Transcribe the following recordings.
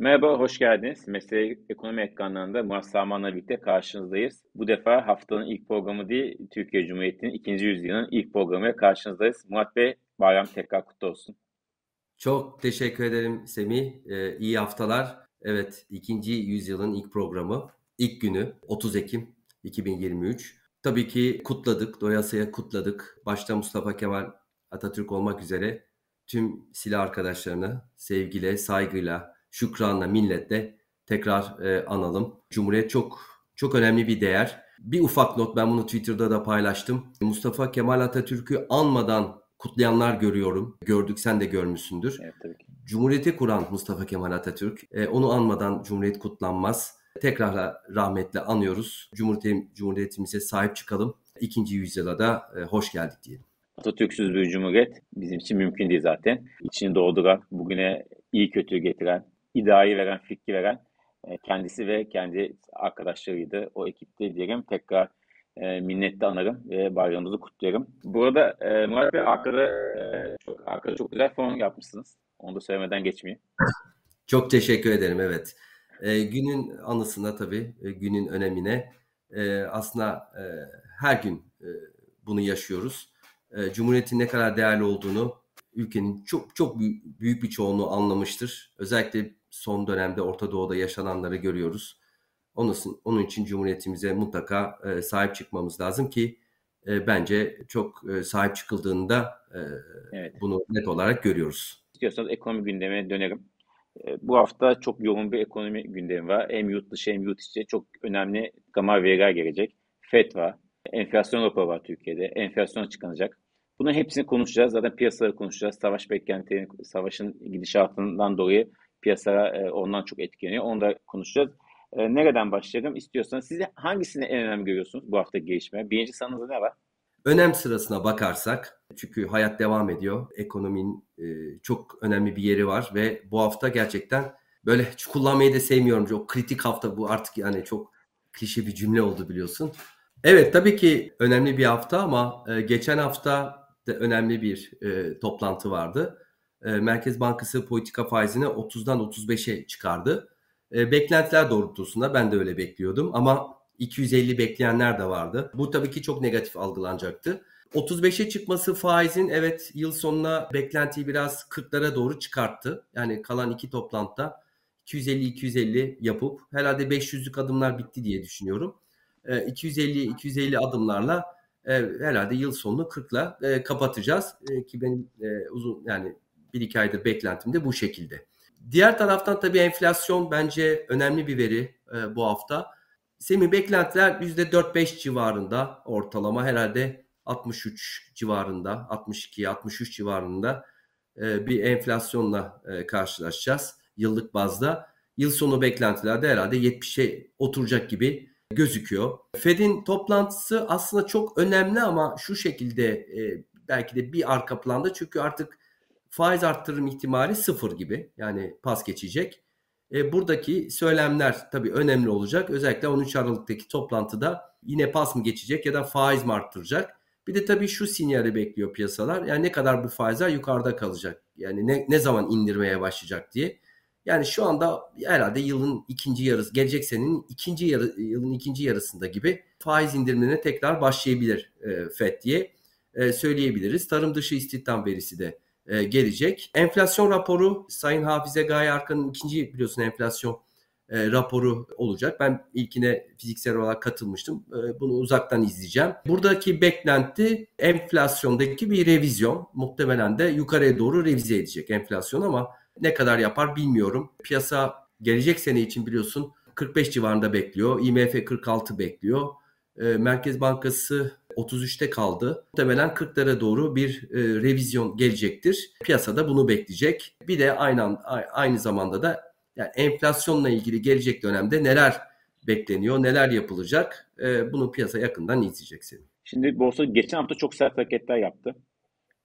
Merhaba, hoş geldiniz. Mesleği Ekonomi Ekranlarında Murat Salman'la birlikte karşınızdayız. Bu defa haftanın ilk programı değil, Türkiye Cumhuriyeti'nin ikinci yüzyılının ilk programıyla karşınızdayız. Murat Bey, bayram tekrar kutlu olsun. Çok teşekkür ederim Semih. Ee, iyi haftalar. Evet, ikinci yüzyılın ilk programı, ilk günü 30 Ekim 2023. Tabii ki kutladık, doyasıya kutladık. Başta Mustafa Kemal Atatürk olmak üzere tüm silah arkadaşlarını sevgiyle, saygıyla, şükranla, minnetle tekrar e, analım. Cumhuriyet çok çok önemli bir değer. Bir ufak not ben bunu Twitter'da da paylaştım. Mustafa Kemal Atatürk'ü anmadan kutlayanlar görüyorum. Gördük sen de görmüşsündür. Evet, tabii ki. Cumhuriyeti kuran Mustafa Kemal Atatürk. E, onu anmadan Cumhuriyet kutlanmaz. Tekrar rahmetle anıyoruz. Cumhuriyet, Cumhuriyetimize sahip çıkalım. İkinci yüzyıla da e, hoş geldik diyelim. Atatürk'süz bir cumhuriyet bizim için mümkün değil zaten. İçini dolduran, bugüne iyi kötü getiren, iddiayı veren, fikri veren e, kendisi ve kendi arkadaşlarıydı. O ekipte diyelim. Tekrar e, minnetle anarım ve bayramımızı kutlarım. Burada e, Murat Bey arkada, e, çok, arkada çok güzel fon yapmışsınız. Onu da söylemeden geçmeyeyim. Çok teşekkür ederim evet. E, günün anısına tabii, e, günün önemine e, aslında e, her gün e, bunu yaşıyoruz. E, Cumhuriyetin ne kadar değerli olduğunu ülkenin çok çok büyük bir çoğunluğu anlamıştır. Özellikle son dönemde Orta Doğu'da yaşananları görüyoruz. Onun, onun için Cumhuriyetimize mutlaka e, sahip çıkmamız lazım ki e, bence çok e, sahip çıkıldığında e, evet. bunu net olarak görüyoruz. İstiyorsanız ekonomi gündemine dönerim. E, bu hafta çok yoğun bir ekonomi gündemi var. Hem yurt dışı hem yurt içi çok önemli gama veriler gelecek. FED var. Enflasyon raporu var Türkiye'de. Enflasyon açıklanacak. Bunların hepsini konuşacağız. Zaten piyasaları konuşacağız. Savaş beklentileri, savaşın gidişatından dolayı piyasa e, ondan çok etkileniyor. Onu da konuşacağız. E, nereden başlayalım? İstiyorsanız siz hangisini en önemli görüyorsunuz bu hafta gelişme? Birinci sanınızda ne var? Önem sırasına bakarsak çünkü hayat devam ediyor. Ekonominin e, çok önemli bir yeri var ve bu hafta gerçekten böyle kullanmayı da sevmiyorum. Çok kritik hafta bu artık yani çok klişe bir cümle oldu biliyorsun. Evet tabii ki önemli bir hafta ama e, geçen hafta da önemli bir e, toplantı vardı. E, Merkez Bankası politika faizini 30'dan 35'e çıkardı. E, beklentiler doğrultusunda ben de öyle bekliyordum ama 250 bekleyenler de vardı. Bu tabii ki çok negatif algılanacaktı. 35'e çıkması faizin evet yıl sonuna beklentiyi biraz 40'lara doğru çıkarttı. Yani kalan iki toplantıda 250-250 yapıp herhalde 500'lük adımlar bitti diye düşünüyorum. 250-250 e, adımlarla herhalde yıl sonunu 40'la e, kapatacağız. Ki benim uzun yani bir iki aydır beklentim de bu şekilde. Diğer taraftan tabii enflasyon bence önemli bir veri bu hafta. Semi beklentiler %4-5 civarında ortalama herhalde 63 civarında 62-63 civarında bir enflasyonla karşılaşacağız yıllık bazda. Yıl sonu beklentilerde herhalde 70'e oturacak gibi gözüküyor. Fed'in toplantısı aslında çok önemli ama şu şekilde e, belki de bir arka planda çünkü artık faiz arttırım ihtimali sıfır gibi yani pas geçecek. E, buradaki söylemler tabii önemli olacak. Özellikle 13 Aralık'taki toplantıda yine pas mı geçecek ya da faiz mi arttıracak? Bir de tabii şu sinyali bekliyor piyasalar. Yani ne kadar bu faizler yukarıda kalacak? Yani ne, ne zaman indirmeye başlayacak diye. Yani şu anda herhalde yılın ikinci yarısı, gelecek senenin ikinci yarı, yılın ikinci yarısında gibi faiz indirimlerine tekrar başlayabilir e, FED diye e, söyleyebiliriz. Tarım dışı istihdam verisi de e, gelecek. Enflasyon raporu Sayın Hafize Gaye Arkan'ın ikinci biliyorsun enflasyon e, raporu olacak. Ben ilkine fiziksel olarak katılmıştım. E, bunu uzaktan izleyeceğim. Buradaki beklenti enflasyondaki bir revizyon. Muhtemelen de yukarıya doğru revize edecek enflasyon ama ne kadar yapar bilmiyorum. Piyasa gelecek sene için biliyorsun 45 civarında bekliyor. IMF 46 bekliyor. Merkez Bankası 33'te kaldı. Muhtemelen 40'lara doğru bir e, revizyon gelecektir. Piyasada bunu bekleyecek. Bir de aynı aynı zamanda da yani enflasyonla ilgili gelecek dönemde neler bekleniyor, neler yapılacak? E, bunu piyasa yakından izleyecek seni. Şimdi borsa geçen hafta çok sert hareketler yaptı.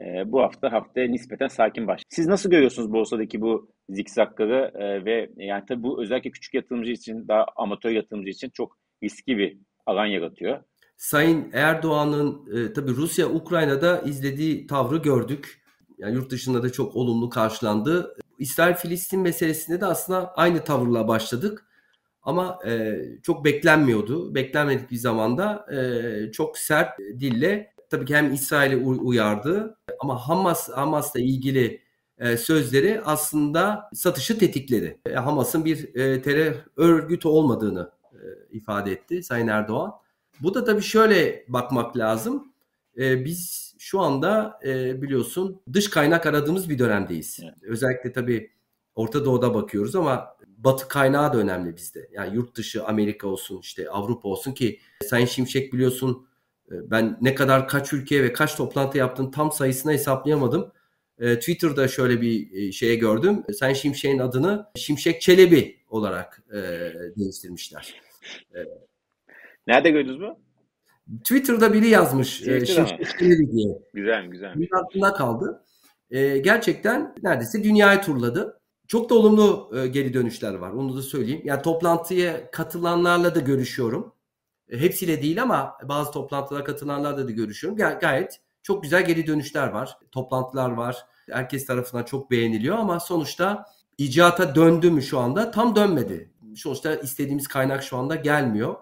E, bu hafta haftaya nispeten sakin başladı. Siz nasıl görüyorsunuz borsadaki bu zikzakları e, ve yani tabii bu özellikle küçük yatırımcı için daha amatör yatırımcı için çok riskli bir alan yaratıyor. Sayın Erdoğan'ın e, tabii Rusya Ukrayna'da izlediği tavrı gördük. Yani yurt dışında da çok olumlu karşılandı. İsrail-Filistin meselesinde de aslında aynı tavırla başladık. Ama e, çok beklenmiyordu. Beklenmedik bir zamanda e, çok sert dille tabii ki hem İsrail'i uyardı ama Hamas Hamas'la ilgili e, sözleri aslında satışı tetikledi. E, Hamas'ın bir e, terör örgütü olmadığını e, ifade etti Sayın Erdoğan. Bu da tabii şöyle bakmak lazım. E, biz şu anda e, biliyorsun dış kaynak aradığımız bir dönemdeyiz. Evet. Özellikle tabii Orta Doğu'da bakıyoruz ama Batı kaynağı da önemli bizde. Yani yurt dışı Amerika olsun işte Avrupa olsun ki Sayın Şimşek biliyorsun e, ben ne kadar kaç ülkeye ve kaç toplantı yaptığını tam sayısına hesaplayamadım. E, Twitter'da şöyle bir e, şeye gördüm. Sayın Şimşek'in adını Şimşek Çelebi olarak değiştirmişler. Nerede gördünüz bu? Twitter'da biri yazmış. Şimşek Çelebi diye. Güzel güzel. Bir aklımda kaldı. Gerçekten neredeyse dünyayı turladı. Çok da olumlu e, geri dönüşler var. Onu da söyleyeyim. Yani toplantıya katılanlarla da görüşüyorum. E, hepsiyle değil ama bazı toplantılara katılanlarla da görüşüyorum. Gay- gayet çok güzel geri dönüşler var. Toplantılar var. Herkes tarafından çok beğeniliyor ama sonuçta icata döndü mü şu anda? Tam dönmedi. Sonuçta istediğimiz kaynak şu anda gelmiyor.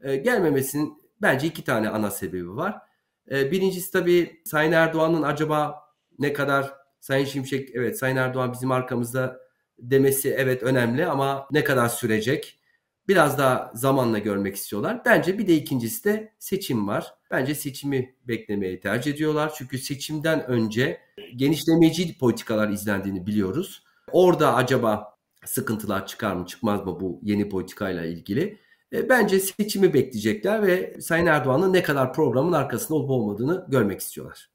E, gelmemesinin bence iki tane ana sebebi var. E, birincisi tabii Sayın Erdoğan'ın acaba ne kadar Sayın Şimşek evet Sayın Erdoğan bizim arkamızda demesi evet önemli ama ne kadar sürecek? Biraz daha zamanla görmek istiyorlar. Bence bir de ikincisi de seçim var. Bence seçimi beklemeyi tercih ediyorlar. Çünkü seçimden önce genişlemeci politikalar izlendiğini biliyoruz. Orada acaba sıkıntılar çıkar mı çıkmaz mı bu yeni politikayla ilgili? E, bence seçimi bekleyecekler ve Sayın Erdoğan'ın ne kadar programın arkasında olup olmadığını görmek istiyorlar.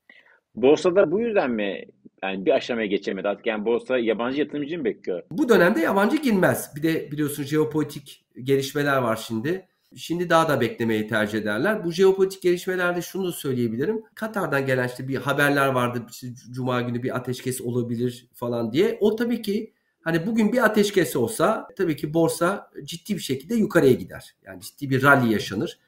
Borsada bu yüzden mi yani bir aşamaya geçemedi artık yani borsa yabancı yatırımcı mı bekliyor? Bu dönemde yabancı girmez. Bir de biliyorsun jeopolitik gelişmeler var şimdi. Şimdi daha da beklemeyi tercih ederler. Bu jeopolitik gelişmelerde şunu da söyleyebilirim. Katar'dan gelen işte bir haberler vardı. İşte Cuma günü bir ateşkes olabilir falan diye. O tabii ki hani bugün bir ateşkes olsa tabii ki borsa ciddi bir şekilde yukarıya gider. Yani ciddi bir rally yaşanır.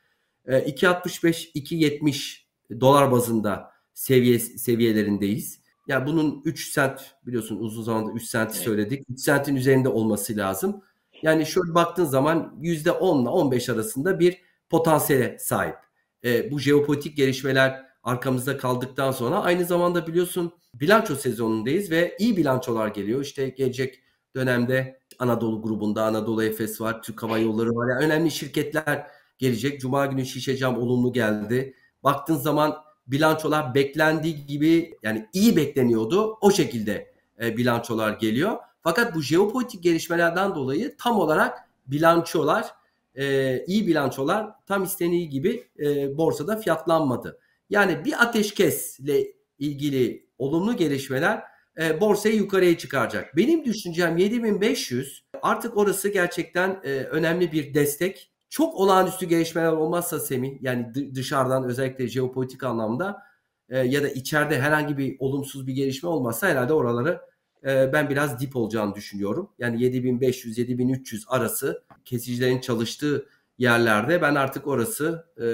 2.65-2.70 ee, dolar bazında seviye seviyelerindeyiz. Yani bunun 3 sent biliyorsun uzun zamandır 3 senti evet. söyledik. 3 sentin üzerinde olması lazım. Yani şöyle baktığın zaman %10 ile 15 arasında bir potansiyele sahip. E, bu jeopolitik gelişmeler arkamızda kaldıktan sonra aynı zamanda biliyorsun bilanço sezonundayız ve iyi bilançolar geliyor. İşte gelecek dönemde Anadolu grubunda Anadolu Efes var, Türk Hava Yolları var. Yani önemli şirketler gelecek. Cuma günü Şişecam olumlu geldi. Baktığın zaman bilançolar beklendiği gibi yani iyi bekleniyordu. O şekilde e, bilançolar geliyor. Fakat bu jeopolitik gelişmelerden dolayı tam olarak bilançolar e, iyi bilançolar tam istendiği gibi e, borsada fiyatlanmadı. Yani bir ateşkesle ilgili olumlu gelişmeler e, borsayı yukarıya çıkaracak. Benim düşüncem 7500 artık orası gerçekten e, önemli bir destek çok olağanüstü gelişmeler olmazsa Semih yani dışarıdan özellikle jeopolitik anlamda e, ya da içeride herhangi bir olumsuz bir gelişme olmazsa herhalde oraları e, ben biraz dip olacağını düşünüyorum. Yani 7500-7300 arası kesicilerin çalıştığı yerlerde ben artık orası e,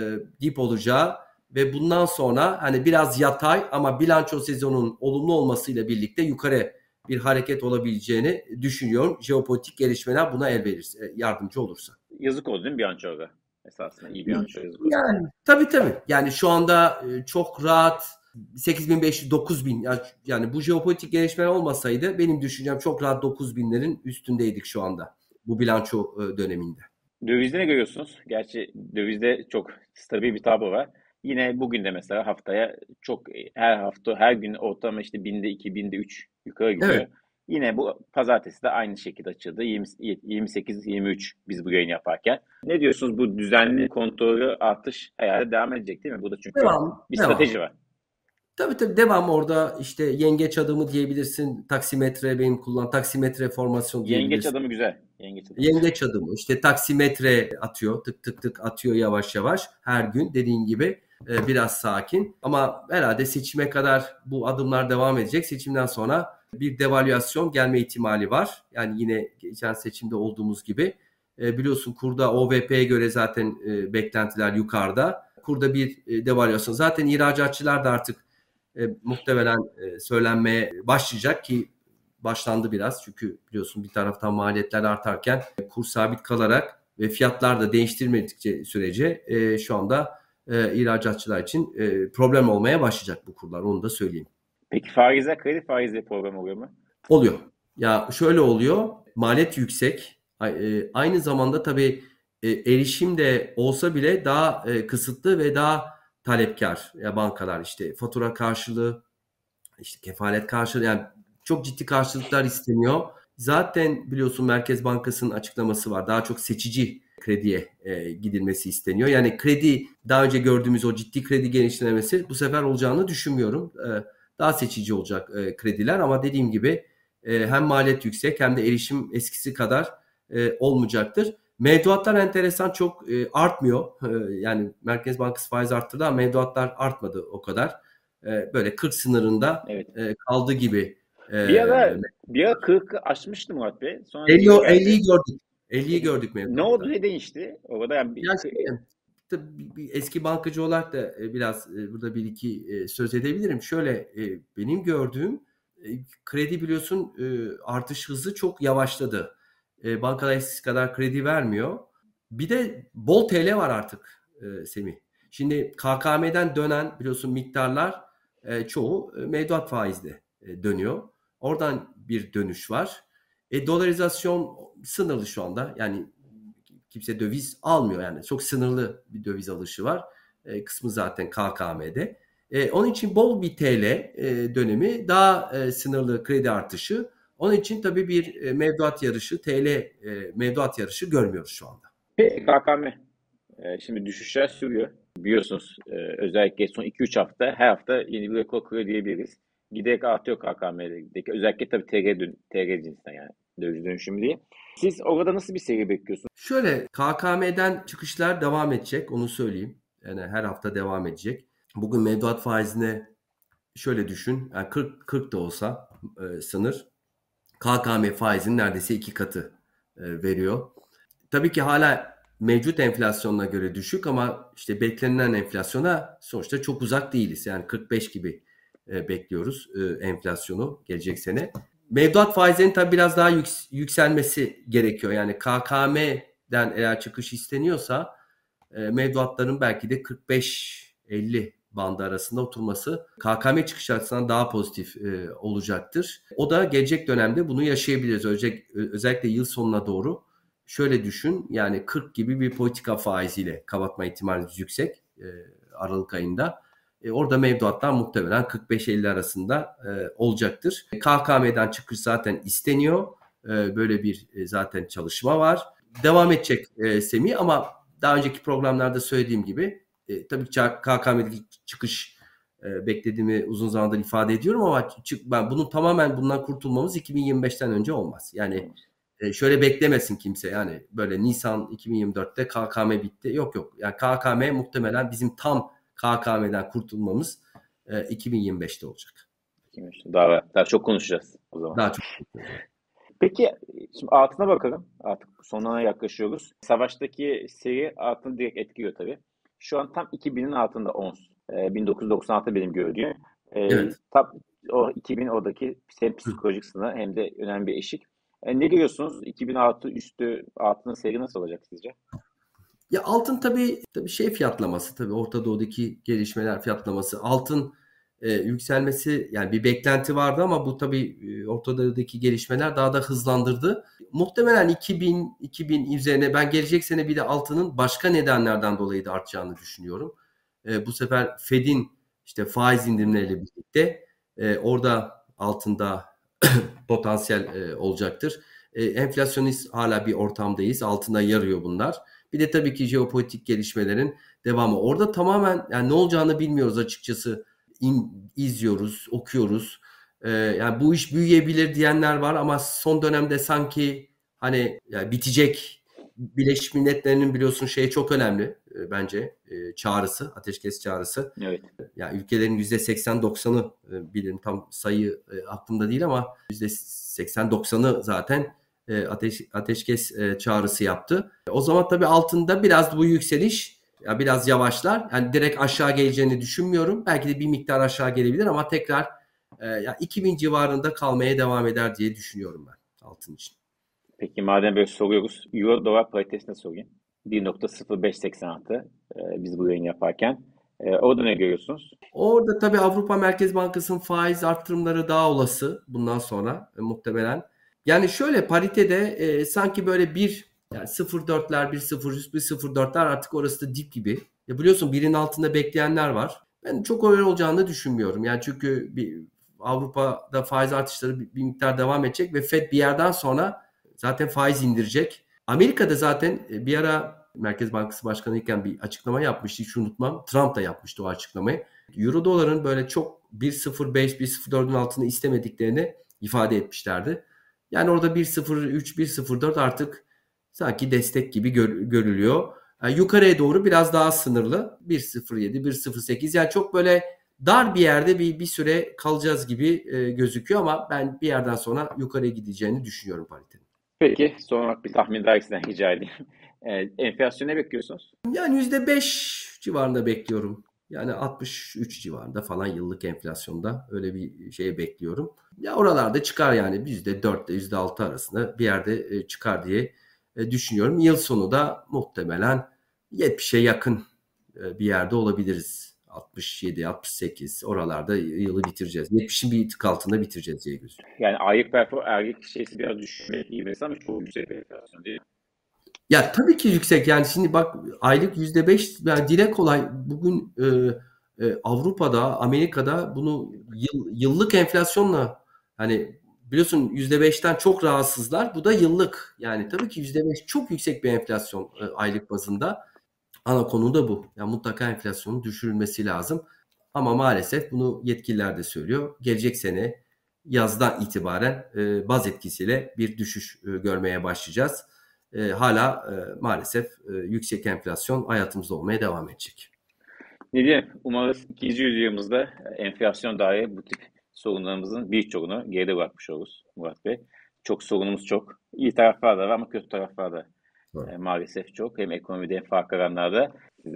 dip olacağı ve bundan sonra hani biraz yatay ama bilanço sezonun olumlu olmasıyla birlikte yukarı bir hareket olabileceğini düşünüyorum. Jeopolitik gelişmeler buna el verir, e, yardımcı olursa yazık oldu değil mi Bianco'ya? Esasında iyi Bianco yazık oldu. Yani tabii tabii. Yani şu anda e, çok rahat 8500 9000 yani bu jeopolitik gelişmeler olmasaydı benim düşüncem çok rahat 9000'lerin üstündeydik şu anda bu bilanço e, döneminde. Dövizde ne görüyorsunuz? Gerçi dövizde çok stabil bir tablo var. Yine bugün de mesela haftaya çok e, her hafta her gün ortalama işte binde 2 binde 3 yukarı gidiyor. Evet. Yine bu pazartesi de aynı şekilde açıldı. 28-23 biz bu yayın yaparken. Ne diyorsunuz bu düzenli kontrolü artış herhalde devam edecek değil mi? Bu da çünkü devam, bir devam. strateji var. Tabii tabii devam orada işte yengeç adımı diyebilirsin. Taksimetre benim kullan taksimetre formasyon diyebilirsin. Yengeç adımı güzel. Yengeç adımı. Yengeç adımı işte taksimetre atıyor tık tık tık atıyor yavaş yavaş her gün dediğin gibi e, biraz sakin. Ama herhalde seçime kadar bu adımlar devam edecek. Seçimden sonra bir devalüasyon gelme ihtimali var. Yani yine geçen seçimde olduğumuz gibi. E, biliyorsun kurda OVP'ye göre zaten e, beklentiler yukarıda. Kurda bir e, devalüasyon. Zaten ihracatçılar da artık e, muhtemelen söylenmeye başlayacak ki başlandı biraz. Çünkü biliyorsun bir taraftan maliyetler artarken kur sabit kalarak ve fiyatlar da değiştirmedikçe sürece şu anda e, ihracatçılar için e, problem olmaya başlayacak bu kurlar. Onu da söyleyeyim. Peki faizler kredi faizleri problem oluyor mu? Oluyor. Ya şöyle oluyor. Maliyet yüksek. E, aynı zamanda tabii e, erişim de olsa bile daha e, kısıtlı ve daha talepkar ya bankalar işte fatura karşılığı işte kefalet karşılığı yani çok ciddi karşılıklar isteniyor. Zaten biliyorsun Merkez Bankası'nın açıklaması var. Daha çok seçici krediye e, gidilmesi isteniyor. Yani kredi daha önce gördüğümüz o ciddi kredi genişlemesi bu sefer olacağını düşünmüyorum. E, daha seçici olacak e, krediler ama dediğim gibi e, hem maliyet yüksek hem de erişim eskisi kadar e, olmayacaktır. Mevduatlar enteresan çok e, artmıyor. E, yani Merkez Bankası faiz arttırdı ama mevduatlar artmadı o kadar. E, böyle 40 sınırında evet. e, kaldı gibi. E, bir ara, bir ara 40 aşmıştı Murat Bey. Sonra 50, 50'yi gördük. 50'yi gördük mevduatta. Ne oldu ne değişti? Orada yani bir... Ya şey, eski bankacı olarak da e, biraz e, burada bir iki e, söz edebilirim. Şöyle benim gördüğüm kredi biliyorsun artış hızı çok yavaşladı. Bankalar eskisi kadar kredi vermiyor. Bir de bol TL var artık Semih. Şimdi KKM'den dönen biliyorsun miktarlar çoğu mevduat faizde dönüyor. Oradan bir dönüş var. E, dolarizasyon sınırlı şu anda. Yani kimse döviz almıyor yani. Çok sınırlı bir döviz alışı var. E, kısmı zaten KKM'de. E, onun için bol bir TL e, dönemi, daha e, sınırlı kredi artışı. Onun için tabii bir e, mevduat yarışı, TL e, mevduat yarışı görmüyoruz şu anda. Peki KKM. E, şimdi düşüşler sürüyor. Biliyorsunuz e, özellikle son 2-3 hafta her hafta yeni bir rekor kırıyor diyebiliriz. Giderek artıyor KKM'deki. Özellikle tabii TG, TG cinsinden yani döviz dönüşümü diye. Siz orada nasıl bir seri bekliyorsunuz? Şöyle KKM'den çıkışlar devam edecek onu söyleyeyim. Yani her hafta devam edecek. Bugün mevduat faizine şöyle düşün. Yani 40 40 da olsa e, sınır KKM faizinin neredeyse iki katı e, veriyor. Tabii ki hala mevcut enflasyonuna göre düşük ama işte beklenilen enflasyona sonuçta çok uzak değiliz. Yani 45 gibi e, bekliyoruz e, enflasyonu gelecek sene mevduat faizlerinin tabii biraz daha yüks- yükselmesi gerekiyor. Yani KKM'den eğer çıkış isteniyorsa e, mevduatların belki de 45-50 bandı arasında oturması KKM çıkış açısından daha pozitif e, olacaktır. O da gelecek dönemde bunu yaşayabiliriz. Özellikle, özellikle yıl sonuna doğru. Şöyle düşün yani 40 gibi bir politika faiziyle kapatma ihtimalimiz yüksek e, Aralık ayında. E, orada mevduatlar muhtemelen 45-50 arasında e, olacaktır. KKM'den çıkış zaten isteniyor. E, böyle bir e, zaten çalışma var. Devam edecek e, ama daha önceki programlarda söylediğim gibi e, tabii ki KKM'deki çıkış e, beklediğimi uzun zamandır ifade ediyorum ama çık, ben bunun tamamen bundan kurtulmamız 2025'ten önce olmaz. Yani e, şöyle beklemesin kimse yani böyle Nisan 2024'te KKM bitti. Yok yok. Yani KKM muhtemelen bizim tam KKM'den kurtulmamız e, 2025'te olacak. Daha, daha çok konuşacağız o zaman. Daha çok. Peki şimdi altına bakalım. Artık sonuna yaklaşıyoruz. Savaştaki seri altını direkt etkiliyor tabii. Şu an tam 2000'in altında ons. E, 1996 benim gördüğüm. E, evet. Tam o 2000 oradaki hem psikolojik sınır hem de önemli bir eşik. E, ne diyorsunuz? 2006 üstü altının seri nasıl olacak sizce? Ya altın tabii, tabii şey fiyatlaması tabii Orta Doğu'daki gelişmeler fiyatlaması. Altın e, yükselmesi yani bir beklenti vardı ama bu tabii e, Orta Doğu'daki gelişmeler daha da hızlandırdı. Muhtemelen 2000 2000 üzerine ben gelecek sene bir de altının başka nedenlerden dolayı da artacağını düşünüyorum. E, bu sefer Fed'in işte faiz indirimleriyle birlikte e, orada altında potansiyel e, olacaktır. E, enflasyonist hala bir ortamdayız. Altında yarıyor bunlar. Bir de tabii ki jeopolitik gelişmelerin devamı. Orada tamamen yani ne olacağını bilmiyoruz açıkçası. İn, izliyoruz, okuyoruz. Ee, yani bu iş büyüyebilir diyenler var ama son dönemde sanki hani yani bitecek Birleşmiş Milletler'in biliyorsun şey çok önemli e, bence e, çağrısı, ateşkes çağrısı. Evet. Yani ülkelerin %80-90'ı e, bilirim tam sayı e, aklımda değil ama %80-90'ı zaten ateş, ateşkes e, çağrısı yaptı. O zaman tabii altında biraz bu yükseliş ya biraz yavaşlar. Yani direkt aşağı geleceğini düşünmüyorum. Belki de bir miktar aşağı gelebilir ama tekrar e, ya 2000 civarında kalmaya devam eder diye düşünüyorum ben altın için. Peki madem böyle soruyoruz, Euro dolar paritesine sorayım. 1.0586 e, biz bu yayın yaparken. E, orada ne görüyorsunuz? Orada tabii Avrupa Merkez Bankası'nın faiz arttırımları daha olası bundan sonra e, muhtemelen. Yani şöyle paritede e, sanki böyle bir yani 0.4'ler, 1.03, 1.04'ler artık orası da dip gibi. Ya biliyorsun birin altında bekleyenler var. Ben çok öyle olacağını düşünmüyorum. Yani çünkü bir Avrupa'da faiz artışları bir, bir miktar devam edecek ve Fed bir yerden sonra zaten faiz indirecek. Amerika'da zaten e, bir ara Merkez Bankası Başkanı iken bir açıklama yapmıştı. Hiç unutmam. Trump da yapmıştı o açıklamayı. Euro doların böyle çok 1.05, 1.04'ün altını istemediklerini ifade etmişlerdi. Yani orada 1.03, 1.04 artık sanki destek gibi gör, görülüyor. Yani yukarıya doğru biraz daha sınırlı. 1.07, 1.08 yani çok böyle dar bir yerde bir, bir süre kalacağız gibi e, gözüküyor ama ben bir yerden sonra yukarıya gideceğini düşünüyorum paritenin. Peki son olarak bir tahmin daha sizden rica edeyim. E, enflasyon ne bekliyorsunuz? Yani %5 civarında bekliyorum. Yani 63 civarında falan yıllık enflasyonda öyle bir şey bekliyorum. Ya oralarda çıkar yani %4 ile %6 arasında bir yerde e, çıkar diye e, düşünüyorum. Yıl sonu da muhtemelen 70'e yakın bir yerde olabiliriz. 67, 68 oralarda yılı bitireceğiz. 70'in bir tık altında bitireceğiz diye gözüküyor. Yani aylık performans, aylık şeysi biraz düşmek iyi mesela çok yüksek bir enflasyon değil? Ya tabii ki yüksek. Yani şimdi bak aylık yüzde beş yani dile kolay. Bugün e, e, Avrupa'da Amerika'da bunu yıl, yıllık enflasyonla hani biliyorsun yüzde beşten çok rahatsızlar. Bu da yıllık. Yani tabii ki yüzde beş çok yüksek bir enflasyon e, aylık bazında. Ana konu da bu. Yani mutlaka enflasyonun düşürülmesi lazım. Ama maalesef bunu yetkililer de söylüyor. Gelecek sene yazdan itibaren e, baz etkisiyle bir düşüş e, görmeye başlayacağız e, hala e, maalesef e, yüksek enflasyon hayatımızda olmaya devam edecek. Ne diyeyim? Umarız ikinci yüzyılımızda enflasyon dahi bu tip sorunlarımızın birçoğunu geride bırakmış oluruz Murat Bey. Çok sorunumuz çok. İyi taraflar da var ama kötü taraflar da e, maalesef çok. Hem ekonomide hem farklı alanlarda.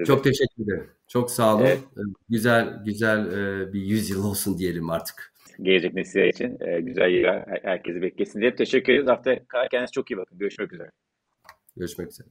Çok teşekkür ederim. Çok sağ olun. Evet. E, güzel güzel e, bir yüzyıl olsun diyelim artık. Gelecek nesiller için güzel yıllar herkesi beklesin diye teşekkür ederiz. Hafta kendinize çok iyi bakın. Görüşmek üzere. Görüşmek üzere.